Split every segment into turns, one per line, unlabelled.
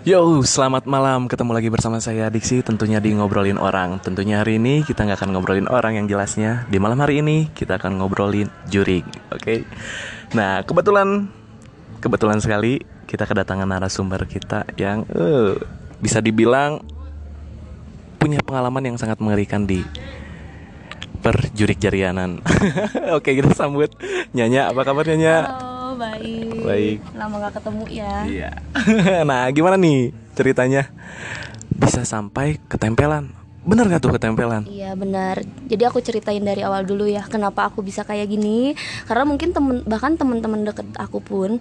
Yo, selamat malam. Ketemu lagi bersama saya Diksi tentunya di ngobrolin orang. Tentunya hari ini kita nggak akan ngobrolin orang yang jelasnya. Di malam hari ini kita akan ngobrolin juring, oke? Nah, kebetulan kebetulan sekali kita kedatangan narasumber kita yang eh, bisa dibilang punya pengalaman yang sangat mengerikan di perjurik jarianan. oke, kita sambut Nyanya. Apa kabar Nyanya?
Halo, baik.
Baik.
Lama gak ketemu ya.
Iya. nah, gimana nih ceritanya? Bisa sampai ketempelan. Bener gak tuh ketempelan?
Iya benar. Jadi aku ceritain dari awal dulu ya, kenapa aku bisa kayak gini. Karena mungkin temen bahkan teman-teman deket aku pun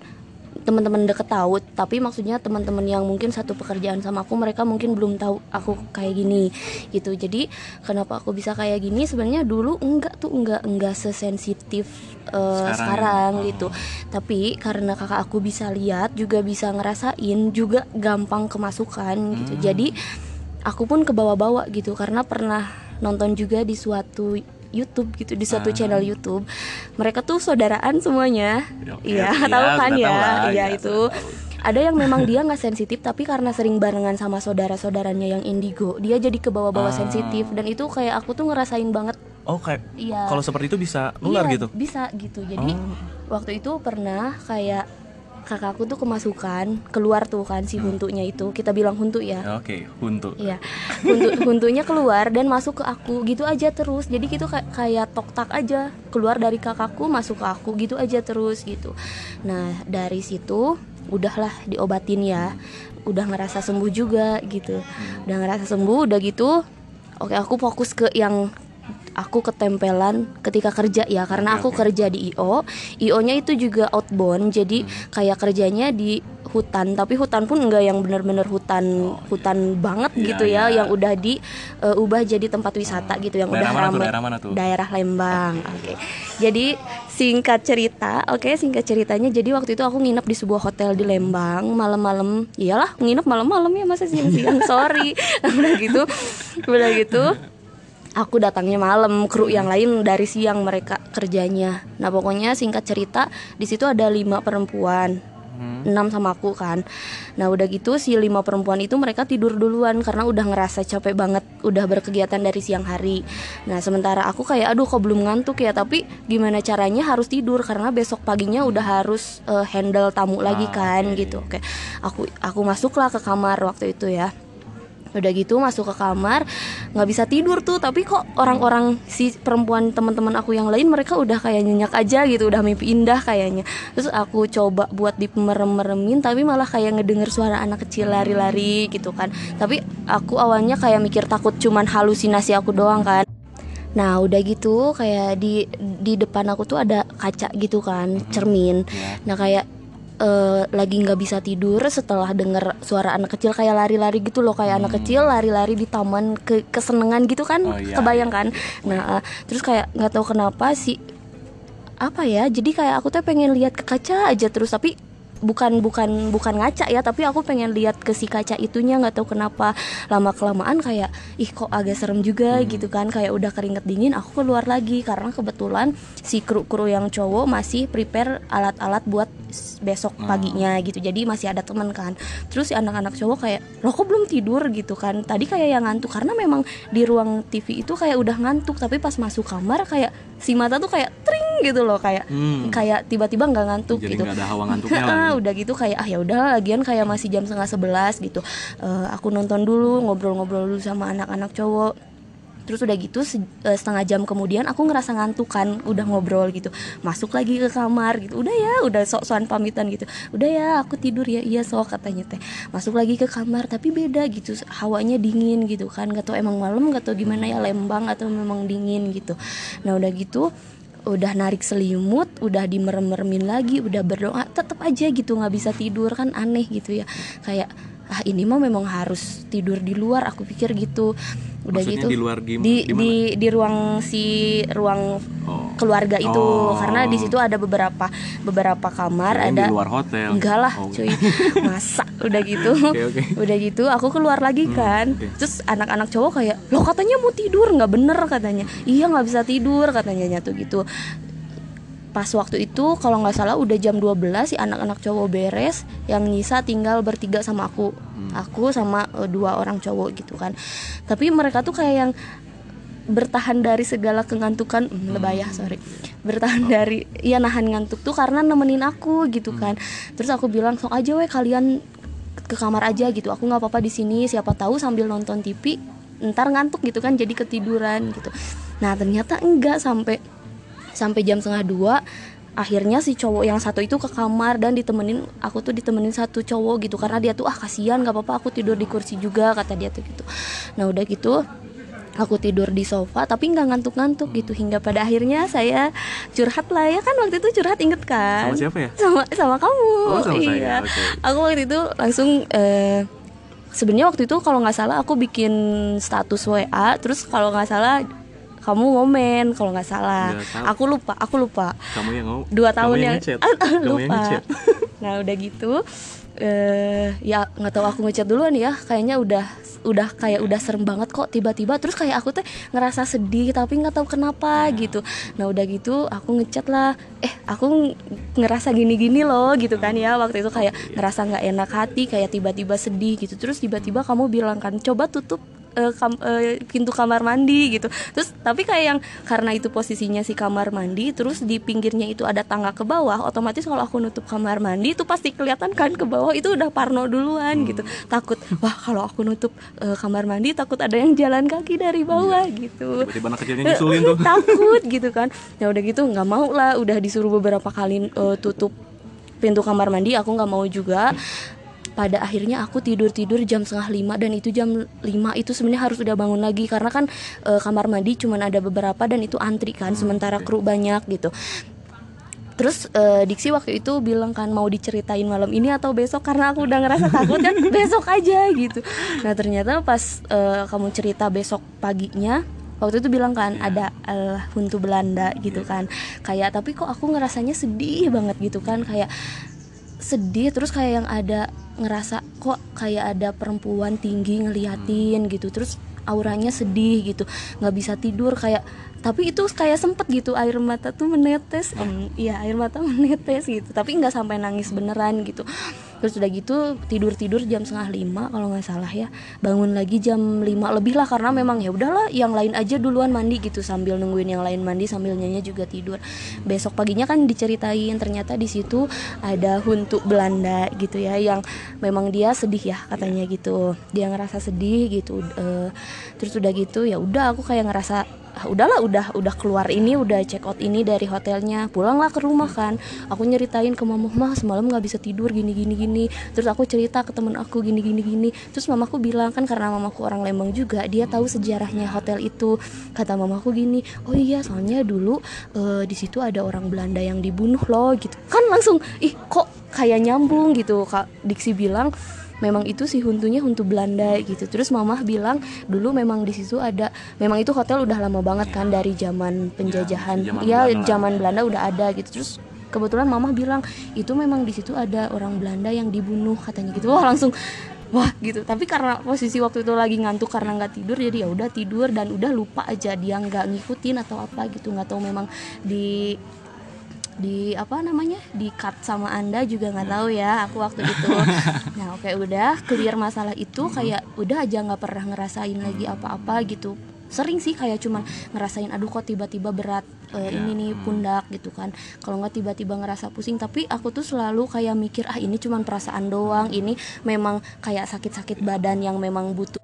teman-teman deket tahu tapi maksudnya teman-teman yang mungkin satu pekerjaan sama aku mereka mungkin belum tahu aku kayak gini gitu jadi kenapa aku bisa kayak gini sebenarnya dulu enggak tuh enggak enggak sesensitif uh,
Sekarang
sekarang,
ya? Oh.
gitu tapi karena kakak aku bisa lihat juga bisa ngerasain juga gampang kemasukan gitu
Hmm.
jadi aku pun ke bawah-bawa gitu karena pernah nonton juga di suatu YouTube gitu di suatu
Ah.
channel YouTube. Mereka tuh saudaraan semuanya. Iya
iya,
tahu kan ya? iya
ya,
itu. ada yang memang dia nggak sensitif tapi karena sering barengan sama saudara-saudaranya yang indigo dia jadi ke bawah-bawah
Ah.
sensitif. Dan itu kayak aku tuh ngerasain banget.
Oh, kayak
iya.
kalau seperti itu bisa nular
Iya,
gitu.
bisa gitu. Jadi
Oh.
waktu itu pernah kayak kakakku tuh kemasukan keluar tuh kan si huntunya itu kita bilang huntu ya
Oke, huntu.
Iya, huntu, huntunya keluar dan masuk ke aku gitu aja terus. Jadi gitu kayak kayak tok tak aja keluar dari kakakku masuk ke aku gitu aja terus gitu. Nah dari situ udahlah diobatin ya, udah ngerasa sembuh juga gitu. Udah ngerasa sembuh, udah gitu. Oke aku fokus ke yang aku ketempelan ketika kerja ya. Karena aku kerja di IO IO-nya itu juga outbound. Jadi kayak kerjanya di hutan. Tapi hutan pun enggak yang bener-bener hutan hutan banget
Iya,
gitu ya
iya.
yang udah diubah jadi tempat wisata gitu yang
Daerah
udah
mana tuh,
ramai.
daerah mana tuh?
daerah Lembang oke. jadi singkat cerita oke singkat ceritanya. Jadi waktu itu aku nginep di sebuah hotel di Lembang malam-malam. Iyalah nginep malam-malam ya masa siang-siang sorry. Udah gitu udah gitu aku datangnya malam kru yang lain dari siang mereka kerjanya. Nah pokoknya singkat cerita di situ ada lima perempuan. Enam sama aku kan. Nah udah gitu si lima perempuan itu mereka tidur duluan karena udah ngerasa capek banget udah berkegiatan dari siang hari. Nah sementara aku kayak aduh kok belum ngantuk ya? Tapi gimana caranya harus tidur karena besok paginya udah harus eh, handle tamu lagi
Ah,
kan
oke.
gitu. Oke aku aku masuklah ke kamar waktu itu ya udah gitu masuk ke kamar nggak bisa tidur tuh tapi kok orang-orang si perempuan teman-teman aku yang lain mereka udah kayak nyenyak aja gitu udah mimpi indah kayaknya terus aku coba buat dimerem-meremin tapi malah kayak ngedenger suara anak kecil lari-lari gitu kan tapi aku awalnya kayak mikir takut cuman halusinasi aku doang kan Nah udah gitu kayak di di depan aku tuh ada kaca gitu kan cermin.
Ya.
Nah kayak eh, lagi nggak bisa tidur setelah denger suara anak kecil kayak lari-lari gitu loh kayak anak kecil lari-lari di taman ke kesenengan gitu kan
Hmm. Oh, iya,
kebayang
iya.
kan. Nah eh, terus kayak nggak tahu kenapa sih apa ya jadi kayak aku tuh pengen lihat ke kaca aja terus tapi bukan bukan bukan ngaca ya tapi aku pengen lihat ke si kaca itunya nggak tahu kenapa lama kelamaan kayak ih kok agak serem juga gitu kan kayak udah keringet dingin aku keluar lagi. Karena kebetulan si kru kru yang cowok masih prepare alat-alat buat besok paginya gitu. Jadi masih ada teman kan. Terus si anak-anak cowok kayak lo kok belum tidur? gitu kan. Tadi kayak yang ngantuk. Karena memang di ruang TV itu kayak udah ngantuk tapi pas masuk kamar kayak si mata tuh kayak tring gitu loh kayak
Hmm.
kayak tiba-tiba nggak ngantuk
Jadi
gitu
nggak ada hawa ngantuknya.
Ah,
gitu.
udah gitu kayak ah ya udah lagian kayak masih jam setengah sebelas gitu Eh, aku nonton dulu ngobrol-ngobrol dulu sama anak-anak cowok terus udah gitu eh, setengah jam kemudian aku ngerasa ngantuk kan udah ngobrol gitu. Masuk lagi ke kamar gitu. Udah ya udah sok-sokan pamitan gitu. Udah ya aku tidur ya. Iya sok katanya teh. Masuk lagi ke kamar tapi beda gitu. Hawanya dingin gitu kan. Gak tau emang malam gak tau gimana ya lembang atau memang dingin gitu. Nah udah gitu udah narik selimut, udah dimerem-meremin lagi, udah berdoa, tetap aja gitu nggak bisa tidur. Kan aneh gitu ya. Kayak ah ini mah memang harus tidur di luar, aku pikir gitu. Udah
Maksudnya
gitu
di luar gim-
di
di
di di ruang si ruang
Oh.
keluarga itu
Oh.
karena di situ ada beberapa beberapa kamar ada
di luar hotel.
enggak lah
Oh,
cuy masa udah gitu
Oke, oke.
udah gitu aku keluar lagi kan
oke.
terus anak-anak cowok kayak lo katanya mau tidur nggak bener katanya iya nggak bisa tidur katanya nyatu gitu pas waktu itu kalau nggak salah udah jam 12 si anak-anak cowok beres yang nyisa tinggal bertiga sama aku. Aku sama eh, dua orang cowok gitu kan. Tapi mereka tuh kayak yang bertahan dari segala kengantukan hmm, lebay ya sorry. Bertahan dari ya nahan ngantuk tuh karena nemenin aku gitu kan. Terus aku bilang sok aja weh kalian ke kamar aja gitu. Aku nggak apa-apa di sini siapa tahu sambil nonton TV ntar ngantuk gitu kan jadi ketiduran gitu. Nah ternyata enggak sampai sampai jam setengah dua akhirnya si cowok yang satu itu ke kamar dan ditemenin aku tuh ditemenin satu cowok gitu karena dia tuh ah kasihan nggak apa-apa aku tidur di kursi juga kata dia tuh gitu. Nah udah gitu aku tidur di sofa tapi nggak ngantuk-ngantuk gitu hingga pada akhirnya saya curhat lah ya kan waktu itu curhat inget kan?
Sama siapa ya?
sama sama kamu.
Oh, sama saya,
iya.
Oke.
aku waktu itu langsung eh, sebenarnya waktu itu kalau nggak salah aku bikin status WA terus kalau nggak salah kamu ngomen kalau nggak salah. Aku lupa aku lupa.
Kamu yang ngomong.
dua
kamu
tahun yang,
ngechat.
Ah, ah,
Kamu yang
lupa
ngechat.
nah udah gitu eh ya nggak tahu aku ngechat duluan ya. Kayaknya udah udah kayak udah serem banget kok tiba-tiba. Terus kayak aku tuh ngerasa sedih tapi nggak tahu kenapa gitu. Nah udah gitu aku ngechat lah. Eh aku ng- ngerasa gini-gini loh gitu kan ya. Waktu itu kayak ngerasa nggak enak hati kayak tiba-tiba sedih gitu. Terus tiba-tiba kamu bilang kan coba tutup eh, kam- eh, pintu kamar mandi gitu. Terus tapi kayak yang karena itu posisinya si kamar mandi terus di pinggirnya itu ada tangga ke bawah otomatis kalau aku nutup kamar mandi itu pasti kelihatan kan ke bawah itu udah parno duluan gitu. Takut wah kalau aku nutup eh, kamar mandi takut ada yang jalan kaki dari bawah gitu.
Tiba-tiba anak kecilnya nyusulin tuh.
takut gitu kan. Ya udah gitu nggak mau lah udah disuruh beberapa kali eh, tutup pintu kamar mandi aku nggak mau juga pada akhirnya aku tidur tidur jam setengah lima dan itu jam lima itu sebenarnya harus udah bangun lagi karena kan eh, kamar mandi cuman ada beberapa dan itu antri kan sementara kru banyak gitu. Terus eh, Diksi waktu itu bilang kan mau diceritain malam ini atau besok? Karena aku udah ngerasa takut kan besok aja gitu. Nah ternyata pas eh, kamu cerita besok paginya waktu itu bilang kan ada eh, hantu Belanda gitu kan. Kayak tapi kok aku ngerasanya sedih banget gitu kan kayak sedih terus kayak yang ada ngerasa kok kayak ada perempuan tinggi ngeliatin gitu terus auranya sedih gitu nggak bisa tidur kayak tapi itu kayak sempet gitu air mata tuh menetes em, iya air mata menetes gitu tapi nggak sampai nangis beneran gitu terus udah gitu tidur tidur jam setengah lima kalau nggak salah ya. Bangun lagi jam lima lebih lah karena memang ya udahlah yang lain aja duluan mandi gitu sambil nungguin yang lain mandi sambil nyanyi juga tidur. Besok paginya kan diceritain ternyata di situ ada huntu Belanda gitu ya yang memang dia sedih ya katanya gitu. Dia ngerasa sedih gitu eh, terus udah gitu ya udah aku kayak ngerasa ah, udahlah udah udah keluar ini udah check out ini dari hotelnya. Pulanglah ke rumah kan. Aku nyeritain ke mama mah semalam nggak bisa tidur gini gini gini. Terus aku cerita ke temen aku gini gini gini. Terus mamaku bilang kan karena mamaku orang Lembang juga dia tahu sejarahnya hotel itu. Kata mamaku gini oh iya soalnya dulu eh, di situ ada orang Belanda yang dibunuh loh gitu. Kan langsung ih kok kayak nyambung? gitu. Kak Diksi bilang memang itu si huntunya huntu Belanda gitu. Terus mamah bilang dulu memang di situ ada memang itu hotel udah lama banget kan dari zaman penjajahan.
Zaman
ya
Belanda.
zaman Belanda udah ada gitu. Terus kebetulan mamah bilang itu memang di situ ada orang Belanda yang dibunuh katanya gitu. Wah langsung wah gitu. Tapi karena posisi waktu itu lagi ngantuk karena nggak tidur jadi ya udah tidur dan udah lupa aja dia nggak ngikutin atau apa gitu. Nggak tahu memang di di apa namanya di cut sama anda juga nggak tahu ya aku waktu itu. Nah oke udah clear masalah itu kayak udah aja nggak pernah ngerasain lagi apa-apa gitu. Sering sih kayak cuman ngerasain aduh kok tiba-tiba berat eh, ini nih pundak gitu kan. Kalau nggak tiba-tiba ngerasa pusing tapi aku tuh selalu kayak mikir ah ini cuman perasaan doang ini memang kayak sakit-sakit badan yang memang butuh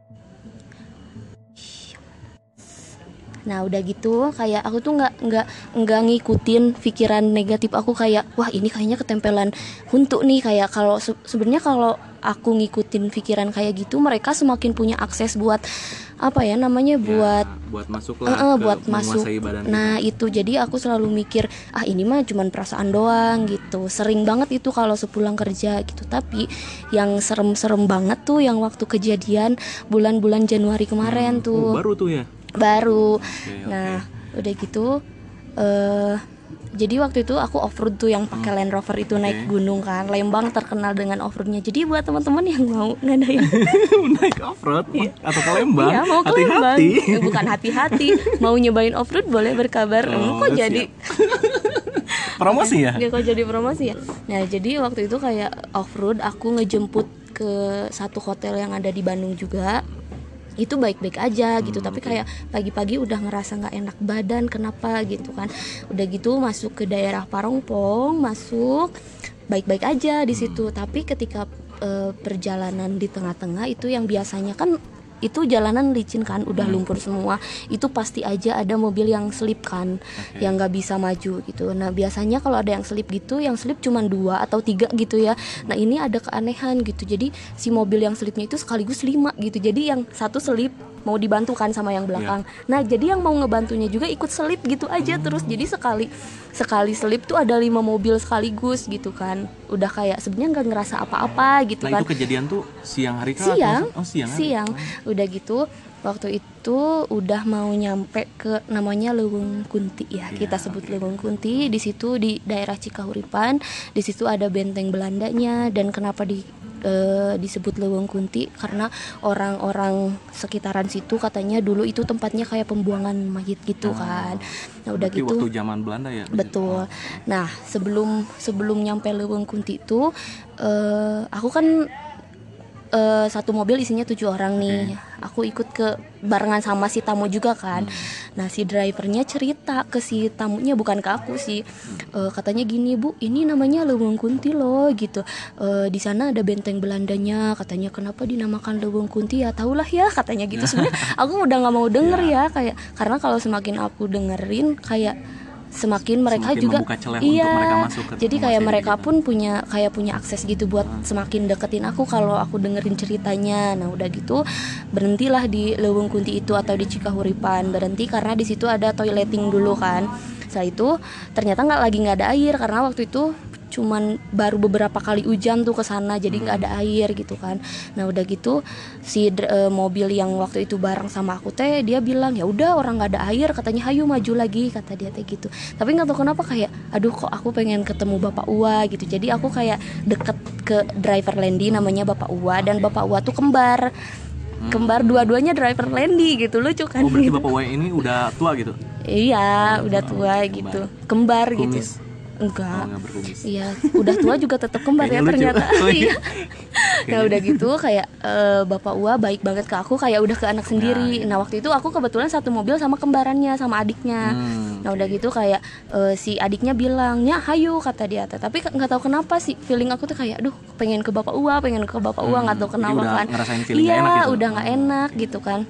Nah udah gitu kayak aku tuh nggak nggak nggak ngikutin pikiran negatif aku kayak wah ini kayaknya ketempelan huntu nih kayak kalau se- sebenarnya kalau aku ngikutin pikiran kayak gitu mereka semakin punya akses buat apa ya namanya buat
Ya, buat masuk lah ke
buat masuk.
badan
Nah itu jadi aku selalu mikir ah ini mah cuman perasaan doang gitu. Sering banget itu kalau sepulang kerja gitu. Tapi yang serem-serem banget tuh yang waktu kejadian bulan-bulan Januari kemarin
kita.
tuh
Oh, baru tuh ya
baru.
Oke,
Nah udah gitu. eh jadi waktu itu aku off road tuh yang pakai Land Rover itu naik gunung kan. Lembang terkenal dengan off roadnya. Jadi buat teman-teman yang mau ngadain
naik off road atau ke Lembang?
Iya mau ke Lembang.
Hati-hati
Eh, Bukan hati-hati. Mau nyobain off-road boleh berkabar.
Oh,
Hmm, Kok jadi
promosi ya?
Nggak kok jadi promosi ya? Nah jadi waktu itu kayak off road aku ngejemput ke satu hotel yang ada di Bandung juga itu baik-baik aja gitu.
Hmm,
tapi kayak pagi-pagi udah ngerasa nggak enak badan kenapa gitu kan. Udah gitu masuk ke daerah Parongpong masuk baik-baik aja di situ.
Hmm.
tapi ketika eh, perjalanan di tengah-tengah itu yang biasanya kan itu jalanan licin kan udah
Hmm.
lumpur semua itu pasti aja ada mobil yang selip kan
Oke.
yang nggak bisa maju gitu nah biasanya kalau ada yang selip gitu yang selip cuma dua atau tiga gitu ya nah ini ada keanehan gitu jadi si mobil yang selipnya itu sekaligus lima gitu jadi yang satu selip mau dibantukan sama yang belakang. Nah jadi yang mau ngebantunya juga ikut selip gitu aja terus. Jadi sekali sekali selip tuh ada lima mobil sekaligus gitu kan. Udah kayak sebenarnya nggak ngerasa apa-apa gitu
nah
kan.
itu kejadian tuh siang hari kah
siang.
atau- oh siang hari.
siang. Udah gitu waktu itu udah mau nyampe ke namanya Leweng Kunti ya.
Iya,
kita sebut Leweng Kunti. Di situ di daerah Cikahuripan. Di situ ada benteng Belandanya. Dan kenapa di eh, disebut Leweng Kunti? Karena orang-orang sekitaran situ katanya dulu itu tempatnya kayak pembuangan mayit gitu kan. Nah udah
Berarti
gitu
waktu zaman Belanda ya?
Betul. Nah, sebelum sebelum nyampe Leweng Kunti itu eh aku kan eh, satu mobil isinya tujuh orang nih. Aku ikut ke barengan sama si tamu juga kan. Nah, si drivernya cerita ke si tamunya bukan ke aku sih. Eh, katanya gini, "Bu, ini namanya Leweng Kunti loh." gitu. Eh, di sana ada benteng Belandanya. Katanya kenapa dinamakan Leweng Kunti ya? Tahulah ya katanya gitu. Sebenarnya aku udah nggak mau denger ya kayak karena kalau semakin aku dengerin kayak semakin mereka
Semakin
juga iya
mereka masuk ke
jadi kayak mereka
gitu.
pun punya kayak punya akses gitu buat semakin deketin aku kalau aku dengerin ceritanya. Nah udah gitu berhentilah di Leweng Kunti itu atau di Cikahuripan. Berhenti karena di situ ada toileting dulu kan setelah itu ternyata nggak lagi nggak ada air karena waktu itu cuman baru beberapa kali hujan tuh ke sana jadi nggak ada air gitu kan. Nah udah gitu si eh, mobil yang waktu itu bareng sama aku teh dia bilang ya udah orang nggak ada air katanya hayu maju lagi kata dia teh gitu. Tapi nggak tahu kenapa kayak aduh kok aku pengen ketemu bapak Uwa gitu. Jadi aku kayak deket ke driver Lendi namanya bapak Uwa dan bapak Uwa tuh kembar. Kembar dua-duanya driver Lendi gitu lucu kan
Oh berarti
gitu.
Bapak Wai ini udah tua gitu?
Iya udah tua
kembar.
gitu kembar gitu
Kumis?
enggak
Oh
Iya, udah tua juga tetap kembar ya ternyata.
Oh, iya.
Iya. Nah udah gitu kayak eh, bapak Ua baik banget ke aku kayak udah ke anak sendiri.
iya.
Nah waktu itu aku kebetulan satu mobil sama kembarannya sama adiknya.
Hmm,
Nah udah gitu kayak eh, si adiknya bilang ya hayu kata dia. Tapi nggak tahu kenapa sih feeling aku tuh kayak aduh pengen ke bapak Ua pengen ke bapak Ua nggak tahu
Hmm,
kenapa
udah
kan.
ngerasain feeling
Iya
nggak enak gitu.
udah nggak enak gitu kan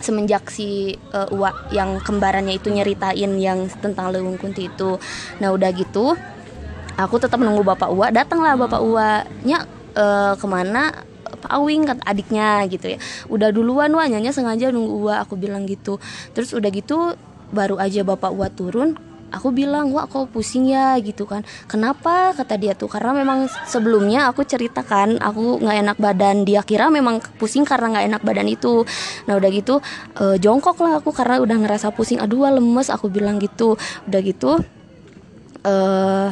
semenjak si eh, Ua yang kembarannya itu nyeritain yang tentang Lewung Kunti itu. Nah udah gitu aku tetap nunggu bapak Uwa. Datanglah bapak Uwa nya eh, ke mana? Pak Awing kata adiknya gitu ya. Udah duluan wah nyanya sengaja nunggu Uwa. Aku bilang gitu. Terus udah gitu baru aja bapak Uwa turun aku bilang wah kok pusing ya gitu kan. Kenapa? kata dia tuh. Karena memang sebelumnya aku ceritakan aku nggak enak badan. Dia kira memang pusing karena nggak enak badan itu. Nah udah gitu eh, jongkok lah aku karena udah ngerasa pusing. Aduh lemes aku bilang gitu. Udah gitu eh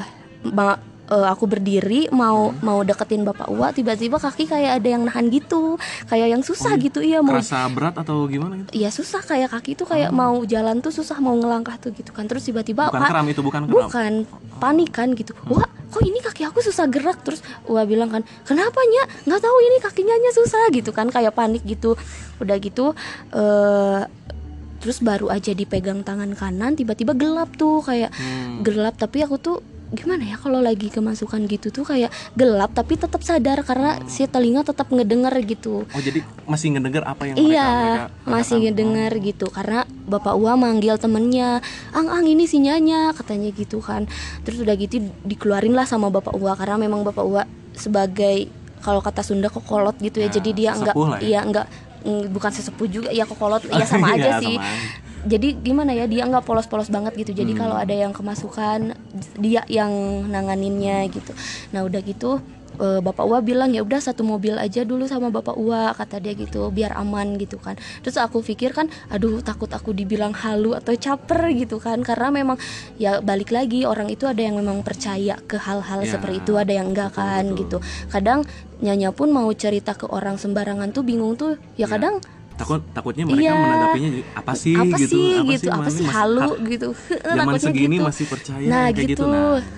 ma- eh, aku berdiri mau mau deketin bapak Uwa tiba-tiba kaki kayak ada yang nahan gitu kayak yang susah gitu iya mau
Kerasa berat atau gimana gitu?
Iya susah kayak kaki itu kayak mau jalan tuh susah mau ngelangkah tuh gitu kan. Terus tiba-tiba
Bukan kram itu bukan kram.
bukan panik kan gitu wah kok ini kaki aku susah gerak? Terus Wah bilang kan kenapa nya nggak tahu ini kakinya nya susah gitu kan kayak panik gitu. Udah gitu eh terus baru aja dipegang tangan kanan tiba-tiba gelap tuh kayak
Hmm.
gelap tapi aku tuh gimana ya kalau lagi kemasukan gitu tuh kayak gelap tapi tetap sadar karena si telinga tetap ngedenger gitu
Oh jadi masih ngedenger apa yang
Iya,
mereka, mereka
masih ngedenger gitu karena Bapak Ua manggil temennya, ang ang ini si Nyanya katanya gitu kan. Terus udah gitu dikeluarin lah sama Bapak Ua karena memang Bapak Ua sebagai kalau kata Sunda kokolot gitu ya,
Ya,
jadi dia enggak,
ya.
iya enggak mm, bukan sesepuh juga, ya kokolot, ya sama aja
Iya,
sih.
sama aja.
Jadi gimana ya dia nggak polos-polos banget gitu. Jadi
Hmm.
kalau ada yang kemasukan dia yang nanganinnya gitu. Nah udah gitu eh, Bapak Uwa bilang ya udah satu mobil aja dulu sama Bapak Uwa kata dia gitu biar aman gitu kan. Terus aku pikir kan aduh takut aku dibilang halu atau caper gitu kan karena memang ya balik lagi orang itu ada yang memang percaya ke hal-hal
Ya,
seperti itu ada yang enggak
betul,
kan
betul.
gitu. Kadang Nyanya pun mau cerita ke orang sembarangan tuh bingung tuh ya
Ya.
kadang
takut takutnya mereka
Iya.
menanggapinya apa sih?
Apa
gitu.
sih? Gitu apa
Mami
sih?
masih-
halu
ha-
gitu.
Zaman
Takutnya
segini
gitu.
masih percaya
nah
kayak
gitu,
gitu.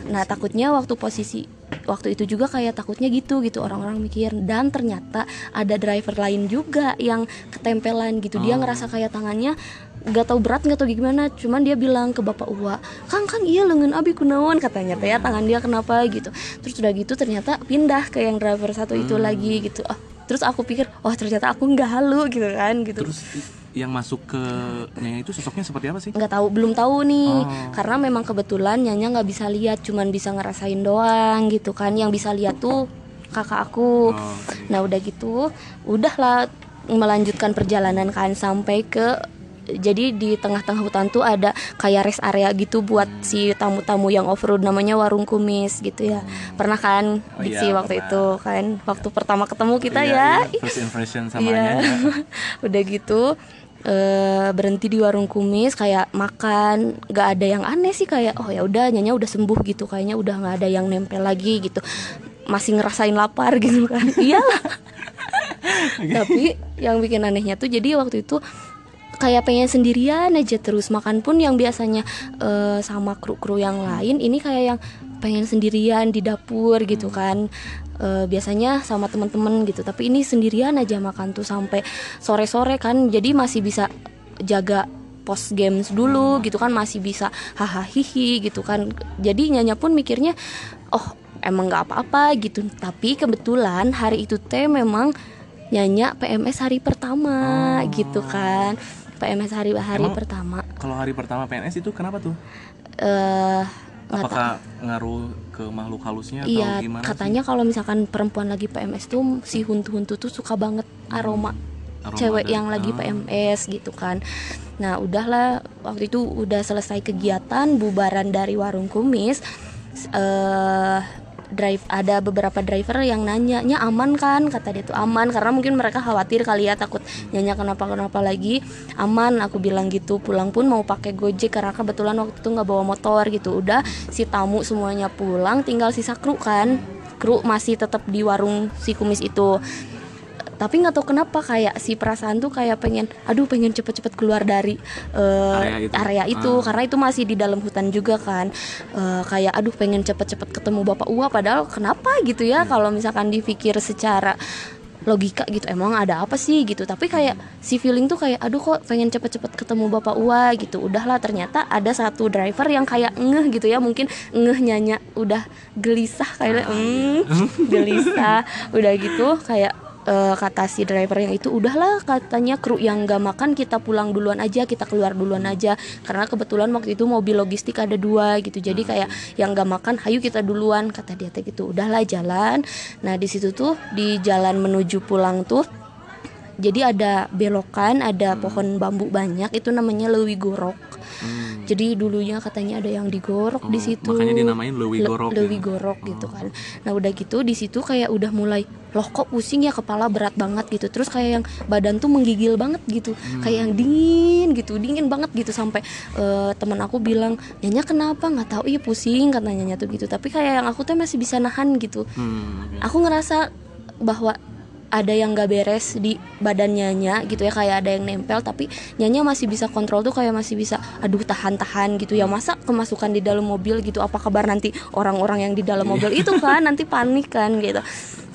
Nah takutnya waktu posisi waktu itu juga kayak takutnya gitu gitu. Orang-orang mikir dan ternyata ada driver lain juga yang ketempelan gitu. Dia
Oh.
ngerasa kayak tangannya nggak tahu berat nggak tahu gimana. Cuman dia bilang ke bapak Uwa kang kang iya lengan abi kunaon katanya teh ya tangan dia kenapa gitu. Terus udah gitu ternyata pindah ke yang driver satu itu
Hmm.
lagi gitu. Ah terus aku pikir oh ternyata aku nggak halu gitu kan gitu.
Terus yang masuk ke Nyanya itu sosoknya seperti apa sih?
Nggak tahu belum tahu nih.
Oh.
karena memang kebetulan nyanya nggak bisa lihat cuman bisa ngerasain doang gitu kan. Yang bisa lihat tuh kakak aku.
Oh, oke.
nah udah gitu udahlah melanjutkan perjalanan kan sampai ke jadi di tengah-tengah hutan tuh ada kayak rest area gitu buat si tamu-tamu yang off road namanya warung kumis gitu ya. Pernah kan?
Oh
Diksi
iya,
waktu
pernah.
itu kan waktu pertama ketemu kita
Iya,
ya.
iya, first impression sama
Iya.
Nyanya
udah gitu eh, berhenti di warung kumis kayak makan nggak ada yang aneh sih kayak oh ya udah nyanya udah sembuh gitu kayaknya udah nggak ada yang nempel lagi gitu. Masih ngerasain lapar gitu kan. Iyalah tapi yang bikin anehnya tuh jadi waktu itu kayak pengen sendirian aja terus makan pun yang biasanya eh, sama kru-kru yang lain ini kayak yang pengen sendirian di dapur gitu kan. Eh, biasanya sama temen-temen gitu tapi ini sendirian aja makan tuh sampai sore-sore kan. Jadi masih bisa jaga post games dulu gitu kan masih bisa hahaha hihi gitu kan. Jadi nyanya pun mikirnya oh emang nggak apa-apa gitu. Tapi kebetulan hari itu teh memang nyanya PMS hari pertama
Oh.
gitu kan PMS hari hari
Emang-
pertama
kalau hari pertama PNS itu kenapa tuh
eh tahu.
apakah ngaruh ke makhluk halusnya
Iya,
atau gimana
katanya kalau misalkan perempuan lagi PMS tuh si huntu-huntu tuh suka banget aroma
Aroma
cewek
dari-
yang lagi
Ah.
PMS gitu kan. Nah, udahlah waktu itu udah selesai kegiatan bubaran dari warung kumis. Eh drive ada beberapa driver yang nanya, "Nya aman kan?" kata dia tuh aman karena mungkin mereka khawatir kali ya takut nyanya kenapa-kenapa lagi. Aman aku bilang gitu. Pulang pun mau pakai Gojek karena kebetulan waktu itu nggak bawa motor gitu. Udah si tamu semuanya pulang, tinggal sisa kru kan. Kru masih tetap di warung si kumis itu tapi nggak tahu kenapa kayak si perasaan tuh kayak pengen aduh pengen cepet-cepet keluar dari eh,
Area itu.
area itu.
Ah.
karena itu masih di dalam hutan juga kan. Eh, kayak aduh pengen cepet-cepet ketemu bapak Uwa. Padahal kenapa gitu ya kalau misalkan dipikir secara logika gitu emang ada apa sih? Gitu. Tapi kayak si feeling tuh kayak aduh kok pengen cepet-cepet ketemu bapak Uwa? Gitu. Udahlah ternyata ada satu driver yang kayak ngeh gitu ya. Mungkin ngeh nyanya udah gelisah kayak mm, gelisah. Udah gitu kayak eh, kata si driver yang itu udahlah katanya kru yang gak makan kita pulang duluan aja kita keluar duluan aja. Karena kebetulan waktu itu mobil logistik ada dua gitu. Jadi kayak yang gak makan hayu kita duluan kata dia teh gitu. Udahlah jalan. Nah di situ tuh di jalan menuju pulang tuh jadi ada belokan ada pohon bambu banyak itu namanya lewi gorok
Hmm.
jadi dulunya katanya ada yang digorok
Oh,
di situ.
makanya dinamain Lewi
Le-
Gorok
Lewi
ya?
gorok gitu kan. Nah udah gitu di situ kayak udah mulai loh kok pusing ya kepala berat banget gitu. Terus kayak yang badan tuh menggigil banget gitu.
Hmm.
kayak yang dingin gitu dingin banget gitu. Sampai eh, teman aku bilang nyanya kenapa? Nggak tahu. Iya pusing katanya nyanya tuh gitu. Tapi kayak yang aku tuh masih bisa nahan gitu.
Hmm,
aku ngerasa bahwa ada yang gak beres di badan nyanya gitu ya kayak ada yang nempel tapi nyanya masih bisa kontrol tuh kayak masih bisa aduh tahan-tahan gitu ya. Masa kemasukan di dalam mobil gitu apa kabar nanti orang-orang yang di dalam mobil? Itu kan nanti panik kan gitu.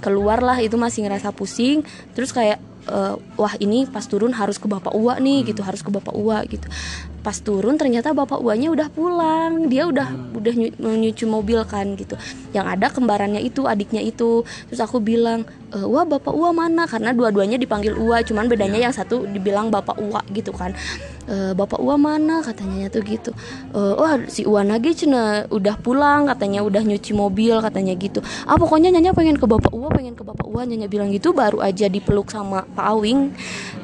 Keluarlah itu masih ngerasa pusing. Terus kayak eh, wah ini pas turun harus ke bapak Uwa nih gitu harus ke bapak Uwa gitu pas turun ternyata bapak Uwanya udah pulang. Dia udah udah nyu- nyuci mobil kan gitu. Yang ada kembarannya itu adiknya itu. Terus aku bilang "Eh, wah bapak Uwa mana? Karena dua-duanya dipanggil Uwa cuman bedanya yang satu dibilang bapak Uwa gitu kan. "Eh, bapak Uwa mana? katanya tuh gitu. "Eh, wah si Uwa lagi cina. Udah pulang katanya udah nyuci mobil katanya gitu. Ah pokoknya nyanya pengen ke bapak Uwa pengen ke bapak Uwa nyanya bilang gitu baru aja dipeluk sama Pak Awing.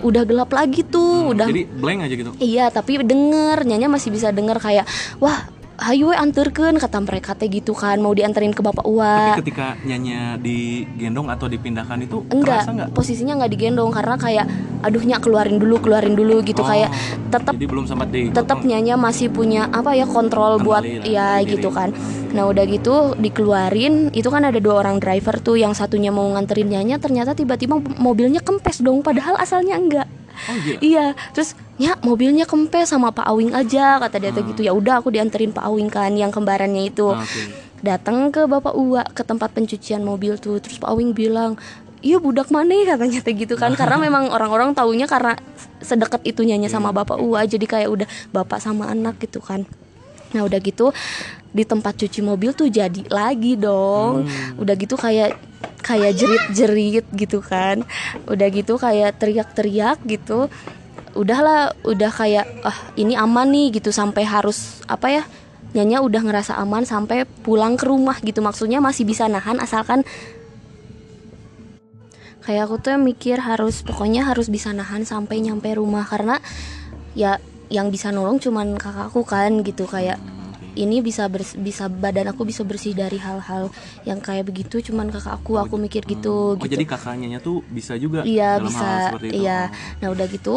Udah gelap lagi tuh udah
jadi blank aja gitu?
Iya, tapi denger, nyanya masih bisa denger kayak, wah, hayu we anterkeun kata mereka teh gitu kan, mau dianterin ke bapak
tapi
Uwa.
ketika nyanya digendong atau dipindahkan itu
Enggak,
terasa nggak
posisinya nggak digendong karena kayak, aduhnya keluarin dulu, keluarin dulu gitu
Oh,
kayak tetap
jadi belum sempat di
tetap nyanya masih punya apa ya kontrol buat
lah,
ya
sendiri.
gitu kan. Nah udah gitu dikeluarin, itu kan ada dua orang driver tuh, yang satunya mau nganterin nyanya, ternyata tiba-tiba mobilnya kempes dong, padahal asalnya enggak.
Oh iya.
Iya, terus ya mobilnya kempes sama Pak Awing aja kata dia tuh
Hmm.
gitu. Ya udah aku dianterin Pak Awing kan yang kembarannya itu.
Oke.
Datang ke Bapak Uwa ke tempat pencucian mobil tuh. Terus Pak Awing bilang, "Iya budak mana ya?" katanya tuh gitu kan. Karena memang orang-orang taunya karena sedekat itu nyanyi sama
Iya.
Bapak Uwa jadi kayak udah bapak sama anak gitu kan. Nah udah gitu di tempat cuci mobil tuh jadi lagi dong.
Hmm.
Udah gitu kayak kayak jerit-jerit gitu kan. Udah gitu kayak teriak-teriak gitu. Udahlah, udah kayak ah ini aman nih gitu sampai harus apa ya? Nyanya udah ngerasa aman sampai pulang ke rumah gitu. Maksudnya masih bisa nahan asalkan kayak aku tuh mikir harus pokoknya harus bisa nahan sampai nyampe rumah karena ya yang bisa nolong cuman kakakku kan gitu kayak. Ini bisa bers- bisa badan aku bisa bersih dari hal-hal yang kayak begitu cuman kakakku aku mikir gitu
Oh,
gitu.
jadi kakaknya tuh bisa juga
iya
dalam hal
bisa
seperti itu.
iya. Nah udah gitu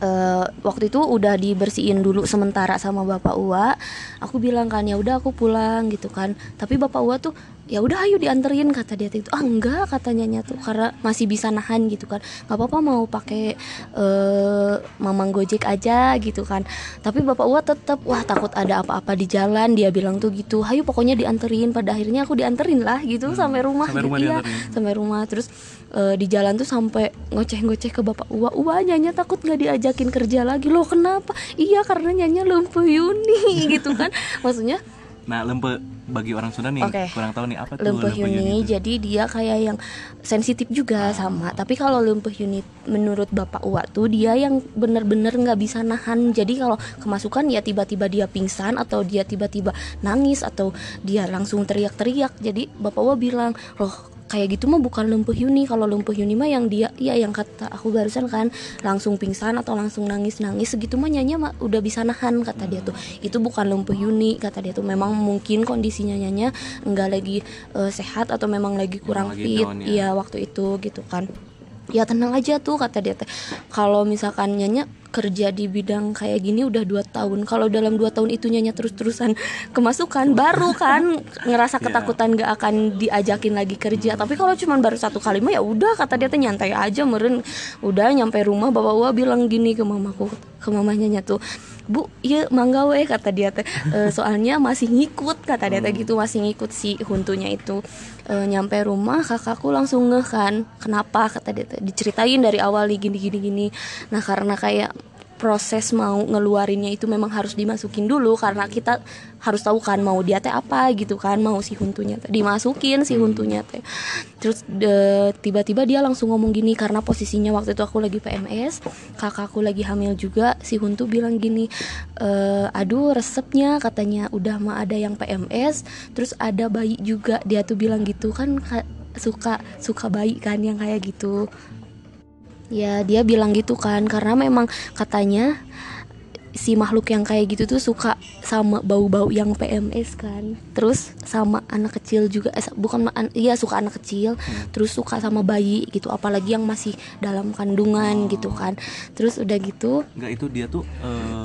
eh, waktu itu udah dibersihin dulu sementara sama bapak Uwa. Aku bilang kan ya udah aku pulang gitu kan. Tapi bapak Uwa tuh ya udah ayo dianterin kata dia itu. Ah enggak katanya nya tuh karena masih bisa nahan gitu kan. Nggak apa-apa mau pakai eh mamang gojek aja gitu kan. Tapi bapak Uwa tetap wah takut ada apa-apa di jalan dia bilang tuh gitu. Ayo pokoknya dianterin pada akhirnya aku dianterin lah gitu sampai rumah
sampai
gitu
rumah dianterin.
sampai rumah. Terus eh, di jalan tuh sampai ngoceh-ngoceh ke bapak Uwa. Uwa nyanya takut nggak diajakin kerja lagi? Loh kenapa? Iya karena nyanya lumpuh Yuni gitu kan. Maksudnya
Nah, lempe bagi orang Sunda nih
Oke.
kurang tahu nih apa tuh
lumpuh Yuni
itu?
jadi dia kayak yang sensitif juga sama tapi kalau lumpuh Yuni menurut bapak Uwa tuh dia yang bener-bener nggak bisa nahan jadi kalau kemasukan ya tiba-tiba dia pingsan atau dia tiba-tiba nangis atau dia langsung teriak-teriak jadi bapak Uwa bilang loh kayak gitu mah bukan lumpuh Yuni. Kalau lumpuh Yuni mah yang dia ya yang kata aku barusan kan langsung pingsan atau langsung nangis-nangis segitu mah nyanya mah udah bisa nahan kata dia tuh. Itu bukan lumpuh Yuni kata dia tuh. Memang mungkin kondisinya nyanya nggak lagi eh, sehat atau memang lagi kurang
lagi
fit.
down ya.
iya waktu itu gitu kan ya tenang aja tuh kata dia teh. Kalau misalkan nyanya kerja di bidang kayak gini udah dua tahun. Kalau dalam dua tahun itu nyanya terus-terusan kemasukan baru kan ngerasa
Iya.
ketakutan gak akan diajakin lagi kerja. Tapi kalau cuman baru satu kali mah ya udah kata dia teh nyantai aja meren udah nyampe rumah bapak gua bilang gini ke mamaku ke mamanya nya tuh bu iya mangga weh kata dia teh. "E, soalnya masih ngikut kata dia teh gitu masih ngikut si huntunya itu. E, nyampe rumah kakakku langsung ngeh kan kenapa kata dia teh. Diceritain dari awal nih gini gini gini. Nah karena kayak proses mau ngeluarinnya itu memang harus dimasukin dulu karena kita harus tahu kan mau dia teh apa gitu kan mau si huntunya teh dimasukin si huntunya teh. Terus de- tiba-tiba dia langsung ngomong gini karena posisinya waktu itu aku lagi PMS kakakku lagi hamil juga si huntu bilang gini "Eh, aduh resepnya katanya udah mah ada yang PMS terus ada bayi juga. Dia tuh bilang gitu kan ka- suka suka bayi kan yang kayak gitu Ya dia bilang gitu kan karena memang katanya si makhluk yang kayak gitu tuh suka sama bau-bau yang PMS kan. Terus sama anak kecil juga eh, bukan iya suka anak kecil terus suka sama bayi gitu apalagi yang masih dalam kandungan gitu kan. Terus udah gitu
Enggak itu dia tuh eh,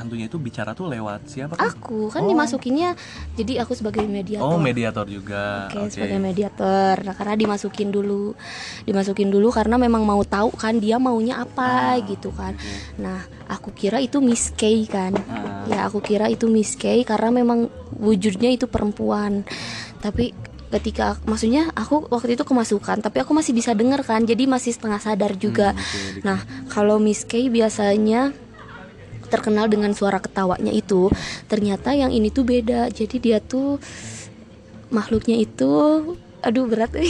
hantunya itu bicara tuh lewat siapa
aku kan
Oh.
dimasukinnya jadi aku sebagai mediator
Oh, mediator juga.
Oke,
Oke.
sebagai mediator. Nah, karena dimasukin dulu. Dimasukin dulu karena memang mau tahu kan dia maunya apa
Ah,
gitu kan. Nah, aku kira itu Miss K kan.
Ah.
Ya, aku kira itu Miss K karena memang wujudnya itu perempuan. Tapi ketika maksudnya aku waktu itu kemasukan tapi aku masih bisa dengar kan jadi masih setengah sadar juga
Hmm, oke,
nah kalau Miss K biasanya terkenal dengan suara ketawanya itu ternyata yang ini tuh beda. Jadi dia tuh makhluknya itu aduh berat eh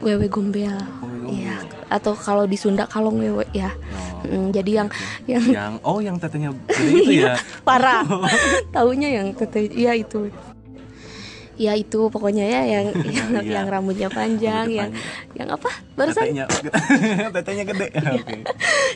wewe gombel.
Wewe gombel.
Iya, atau kalau di Sunda kalong wewe ya.
Oh,
Mm, jadi yang yang
yang oh yang tetenya itu ya.
parah. Taunya yang tete iya itu ya itu pokoknya ya yang yang,
Iya.
yang rambutnya panjang
Rambutnya
yang yang apa? Barusan?
Tetenya tetenya gede. Oke.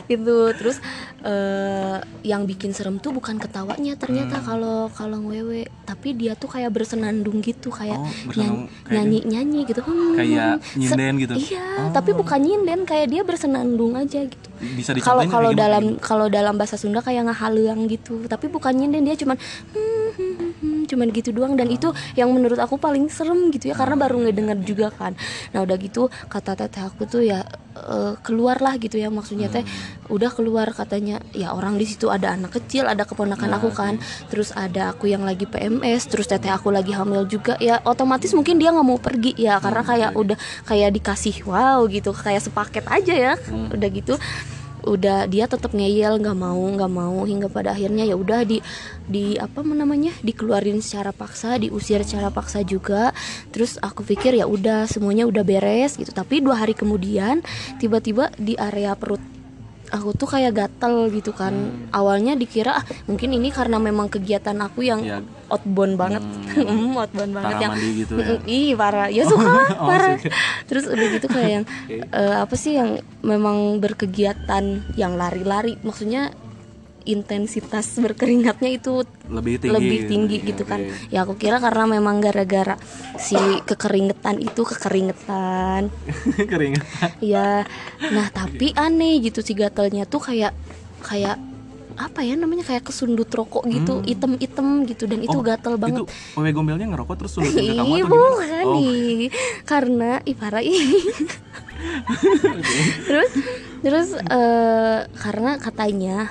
itu terus eh, yang bikin serem tuh bukan ketawanya ternyata
Hmm.
kalau kalau wewe tapi dia tuh kayak bersenandung gitu kayak
Oh, bersenandung kayak
nyanyi nyanyi gitu. Hmm,
Kayak nyinden gitu?
iya
Oh.
tapi bukan nyinden kayak dia bersenandung aja gitu.
Bisa
kalau kalau dalam kalau dalam bahasa Sunda kayak ngehaleang gitu. Tapi bukan nyinden dia cuman hmm, hmm, hmm, hmm, cuman gitu doang. Dan itu yang menurut aku paling serem gitu ya karena baru ngedenger juga kan. Nah udah gitu kata teteh aku tuh ya eh, keluar lah gitu ya maksudnya teh. Udah keluar katanya ya orang di situ ada anak kecil ada keponakan aku kan. Terus ada aku yang lagi PMS terus teteh aku lagi hamil juga. Ya otomatis mungkin dia nggak mau pergi ya karena kayak udah kayak dikasih wow gitu kayak sepaket aja ya. Udah gitu udah dia tetap ngeyel nggak mau nggak mau hingga pada akhirnya ya udah di di apa namanya dikeluarin secara paksa diusir secara paksa juga. Terus aku pikir ya udah semuanya udah beres gitu. Tapi dua hari kemudian tiba-tiba di area perut aku tuh kayak gatel gitu kan awalnya dikira ah, mungkin ini karena memang kegiatan aku yang
Ya.
outbound banget Hmm, outbound banget yang
gitu ya.
Ih parah, ya suka lah,
Oh,
parah.
suka.
Terus udah gitu kayak yang eh, apa sih yang memang berkegiatan yang lari-lari, maksudnya intensitas berkeringatnya itu
Lebih tinggi.
lebih tinggi
Iya,
gitu kan. Ya aku kira karena memang gara-gara si kekeringetan itu kekeringetan.
Keringetan.
Ya, nah tapi aneh gitu si gatelnya tuh kayak kayak apa ya namanya kayak kesundut rokok gitu, item-item gitu dan itu
Hmm. Oh,
gatel banget.
Itu wewe gombelnya ngerokok terus sundutin ke kamu atau
bukan?
Oh,
nih. Karena ih parah ih. terus terus eh, karena katanya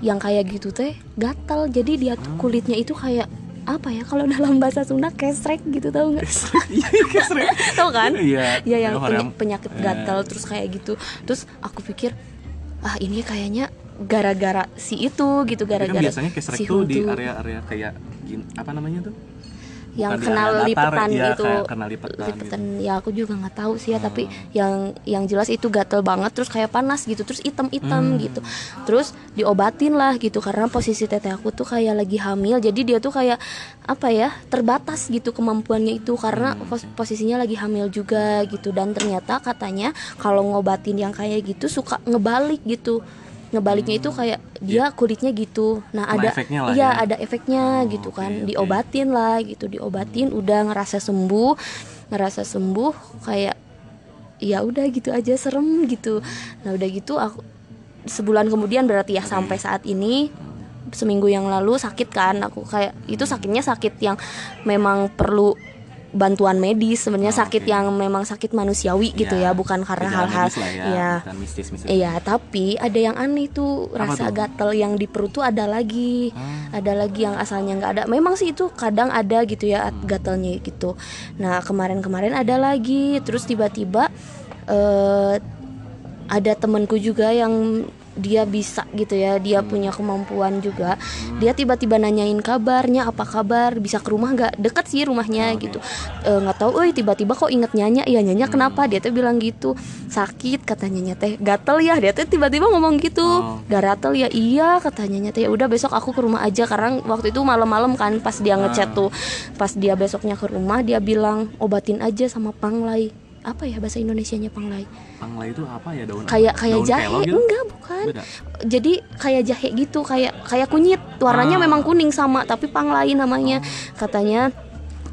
yang kayak gitu teh gatal. Jadi dia kulitnya itu kayak apa ya kalau dalam bahasa Sunda kesrek gitu tau nggak
Iya, kesrek.
tau kan
Iya.
ya yang peny- penyakit
Eh.
gatal terus kayak gitu terus aku pikir ah ini kayaknya gara-gara si itu gitu
kan
gara-gara
biasanya kesrek
si
tuh di area-area kayak apa namanya tuh?
Yang
Bukan di
kenal lipetan
iya,
gitu
kenal lipetan gitu.
ya aku juga nggak tahu sih ya tapi yang yang jelas itu gatel banget terus kayak panas gitu terus item-item
Hmm.
gitu terus diobatin lah gitu karena posisi teteh aku tuh kayak lagi hamil jadi dia tuh kayak apa ya terbatas gitu kemampuannya itu karena
Hmm.
pos- posisinya lagi hamil juga gitu dan ternyata katanya kalau ngobatin yang kayak gitu suka ngebalik gitu ngebaliknya itu kayak dia kulitnya gitu nah
Hmm. Kena
ada
efeknya lah
iya
ya.
ada efeknya
Oh,
gitu kan
oke.
diobatin lah gitu diobatin udah ngerasa sembuh ngerasa sembuh kayak ya udah gitu aja serem gitu nah udah gitu aku sebulan kemudian berarti ya sampai saat ini seminggu yang lalu sakit kan aku kayak itu sakitnya sakit yang memang perlu bantuan medis sebenarnya
Oh,
sakit
oke.
yang memang sakit manusiawi gitu ya, bukan karena hal-hal
ya,
ya. Iya, tapi ada yang aneh tuh
Apa
rasa
tuh?
gatel yang di perut tuh ada lagi,
Ah.
ada lagi yang asalnya nggak ada. Memang sih itu kadang ada gitu ya
Hmm.
gatelnya gitu. Nah kemarin-kemarin ada lagi, terus tiba-tiba eh ada temanku juga yang dia bisa gitu ya, dia
Hmm.
punya kemampuan juga. Dia tiba-tiba nanyain kabarnya, apa kabar, bisa ke rumah nggak? Deket sih rumahnya gitu. Eh, nggak tahu, eh tiba-tiba kok inget nyanya, iya nyanya
Hmm.
kenapa? Dia tuh bilang gitu, sakit katanya teh, gatel ya. Dia tuh tiba-tiba ngomong gitu,
Oh.
gatel ya, iya katanya teh. Ya udah besok aku ke rumah aja karena waktu itu malam-malam kan pas dia ngechat tuh, pas dia besoknya ke rumah dia bilang obatin aja sama panglai. Apa ya bahasa Indonesianya panglai?
Panglai itu apa ya daun?
Kayak
apa?
kayak
Daun
jahe,
gitu?
enggak bukan
Beda.
jadi kayak jahe gitu kayak kayak kunyit warnanya
Ah.
memang kuning sama tapi panglai namanya katanya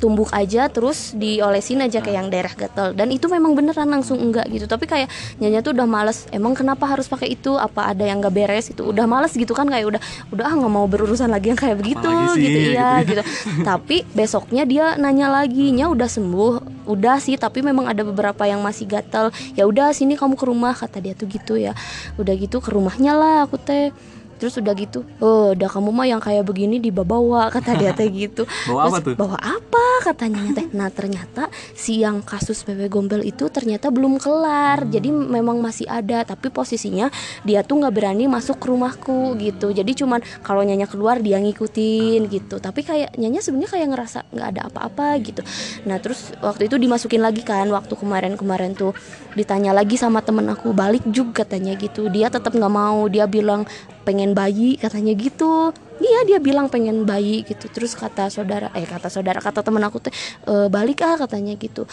tumbuk aja terus diolesin aja kayak yang daerah gatel. Dan itu memang beneran langsung enggak gitu. Tapi kayak nyanya tuh udah males emang kenapa harus pakai itu? Apa ada yang nggak beres? Itu udah males gitu kan kayak udah udah ah nggak mau berurusan lagi yang kayak begitu
sih,
gitu iya
gitu.
gitu. Tapi besoknya dia nanya lagi nya udah sembuh? Udah sih tapi memang ada beberapa yang masih gatel. Ya udah sini kamu ke rumah kata dia tuh gitu ya. Udah gitu ke rumahnya lah aku teh terus udah gitu oh udah kamu mah yang kayak begini dibawa kata dia teh gitu.
Bawa apa tuh?
bawa apa? katanya teh. Nah ternyata si yang kasus PW Gombel itu ternyata belum kelar. Jadi memang masih ada tapi posisinya dia tuh nggak berani masuk ke rumahku gitu. Jadi cuman kalau nyanya keluar dia ngikutin gitu. Tapi kayak nyanya sebenarnya kayak ngerasa nggak ada apa-apa gitu. Nah terus waktu itu dimasukin lagi kan waktu kemarin-kemarin tuh ditanya lagi sama temen aku balik juga katanya gitu. Dia tetap nggak mau dia bilang pengen bayi katanya gitu. Iya dia bilang pengen bayi gitu. Terus kata saudara eh kata saudara kata temen aku teh "E, balik ah katanya gitu.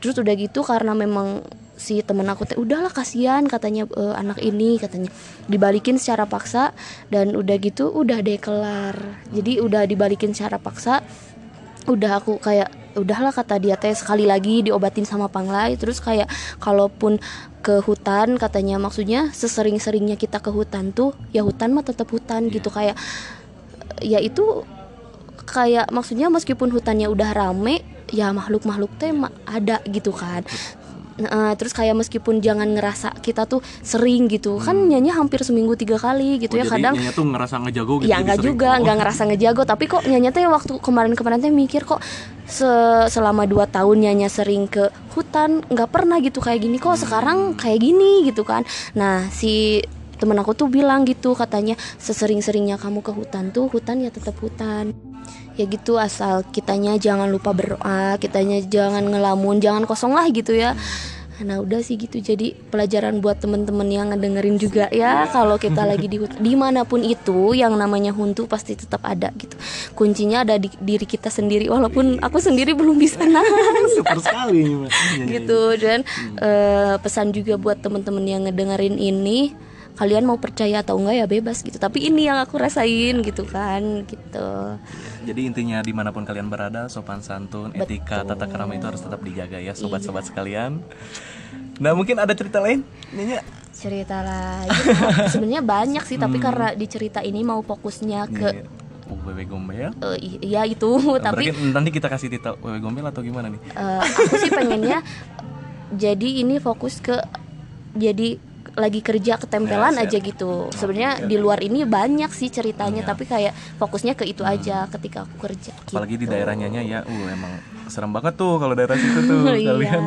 Terus udah gitu karena memang si temen aku teh udahlah kasihan katanya "E, anak ini katanya. Dibalikin secara paksa dan udah gitu udah deh kelar. Jadi udah dibalikin secara paksa udah aku kayak udahlah kata dia teh sekali lagi diobatin sama panglai terus kayak kalaupun ke hutan katanya maksudnya sesering-seringnya kita ke hutan tuh ya hutan mah tetap hutan gitu. Kayak ya itu kayak maksudnya meskipun hutannya udah rame ya makhluk-makhluk teh ada gitu kan Nah, terus kayak meskipun jangan ngerasa kita tuh sering gitu kan nyanyi hampir seminggu tiga kali gitu
Hmm. Oh,
ya
jadi
kadang
Nyonya tuh ngerasa ngejago gitu
ya nggak juga
Oh.
nggak ngerasa ngejago tapi kok nyanya teh waktu kemarin-kemarin teh mikir kok se- selama dua tahun nyanya sering ke hutan nggak pernah gitu kayak gini kok sekarang kayak gini gitu kan nah si temen aku tuh bilang gitu katanya sesering-seringnya kamu ke hutan tuh hutan ya tetap hutan ya gitu asal kitanya jangan lupa berdoa kitanya jangan ngelamun jangan kosong lah gitu ya. Nah udah sih gitu. Jadi pelajaran buat temen-temen yang ngedengerin juga ya. Kalau kita lagi di di mana pun itu yang namanya huntu pasti tetap ada gitu. Kuncinya ada di diri kita sendiri walaupun aku sendiri belum bisa nahan.
Super sekali
gitu dan eh, pesan juga buat temen-temen yang ngedengerin ini kalian mau percaya atau enggak ya bebas gitu tapi ini yang aku rasain gitu kan gitu
Iya, Jadi intinya di mana pun kalian berada, sopan santun, etika, tata kerama itu harus tetap dijaga ya, sobat-sobat
Iya.
sekalian. Nah mungkin ada cerita lain, Nyonya?
cerita lagi sebenarnya banyak sih tapi karena di cerita ini mau fokusnya ke
Nih, uh, wewe gombel.
i- iya itu tapi
Berarti nanti kita kasih tita wewe gombel atau gimana nih?
eh, aku sih pengennya jadi ini fokus ke jadi lagi kerja ketempelan
Ya,
aja gitu sebenarnya di luar ini banyak sih ceritanya
Iya.
tapi kayak fokusnya ke itu aja ketika aku kerja
Apalagi di
gitu.
daerahnya ya, uh emang serem banget tuh kalau daerah situ tuh
Iya.
kalian.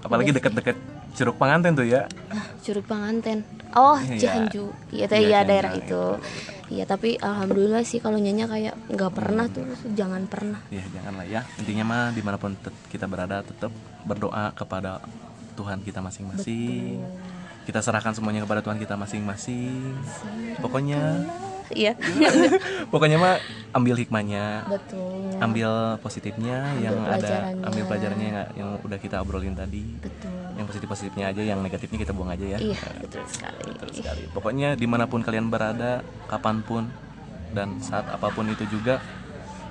Apalagi deket-deket Curug Panganten tuh ya.
Curug Panganten. Oh,
Iya.
Cianju. Iya,
Iya,
iya
Cianju
daerah
itu.
itu. Iya, tapi alhamdulillah sih kalau nyanyi kayak nggak pernah tuh, jangan pernah.
Ya janganlah ya. Intinya mah di mana pun kita berada tetap berdoa kepada Tuhan kita masing-masing. Kita serahkan semuanya kepada Tuhan kita masing-masing. Pokoknya,
Iya.
pokoknya mah ambil hikmahnya,
Betul.
ambil positifnya
Ambil
yang ada, ambil pelajarannya yang, yang udah kita obrolin tadi.
Betul.
Yang positif-positifnya aja, yang negatifnya kita buang aja ya.
Iya, betul sekali.
Betul sekali. Pokoknya di mana pun kalian berada, kapan pun dan saat apa pun itu juga,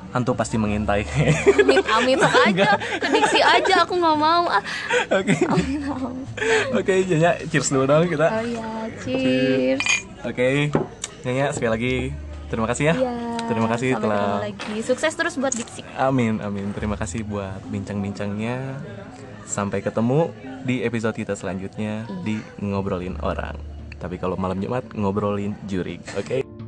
hantu pasti mengintai.
Amit amit aja, kediksi aja aku nggak mau. Ah.
Oke. Oke, Nyonya, cheers dulu dong kita.
Oh ya, cheers.
Oke. Nyonya sekali lagi terima kasih ya.
Iya.
Terima kasih
sampai
telah
lagi. Sukses terus buat Diksi.
Amin, amin. Terima kasih buat bincang-bincangnya. Sampai ketemu di episode kita selanjutnya di ngobrolin orang. Tapi kalau malam Jumat ngobrolin jurig, oke?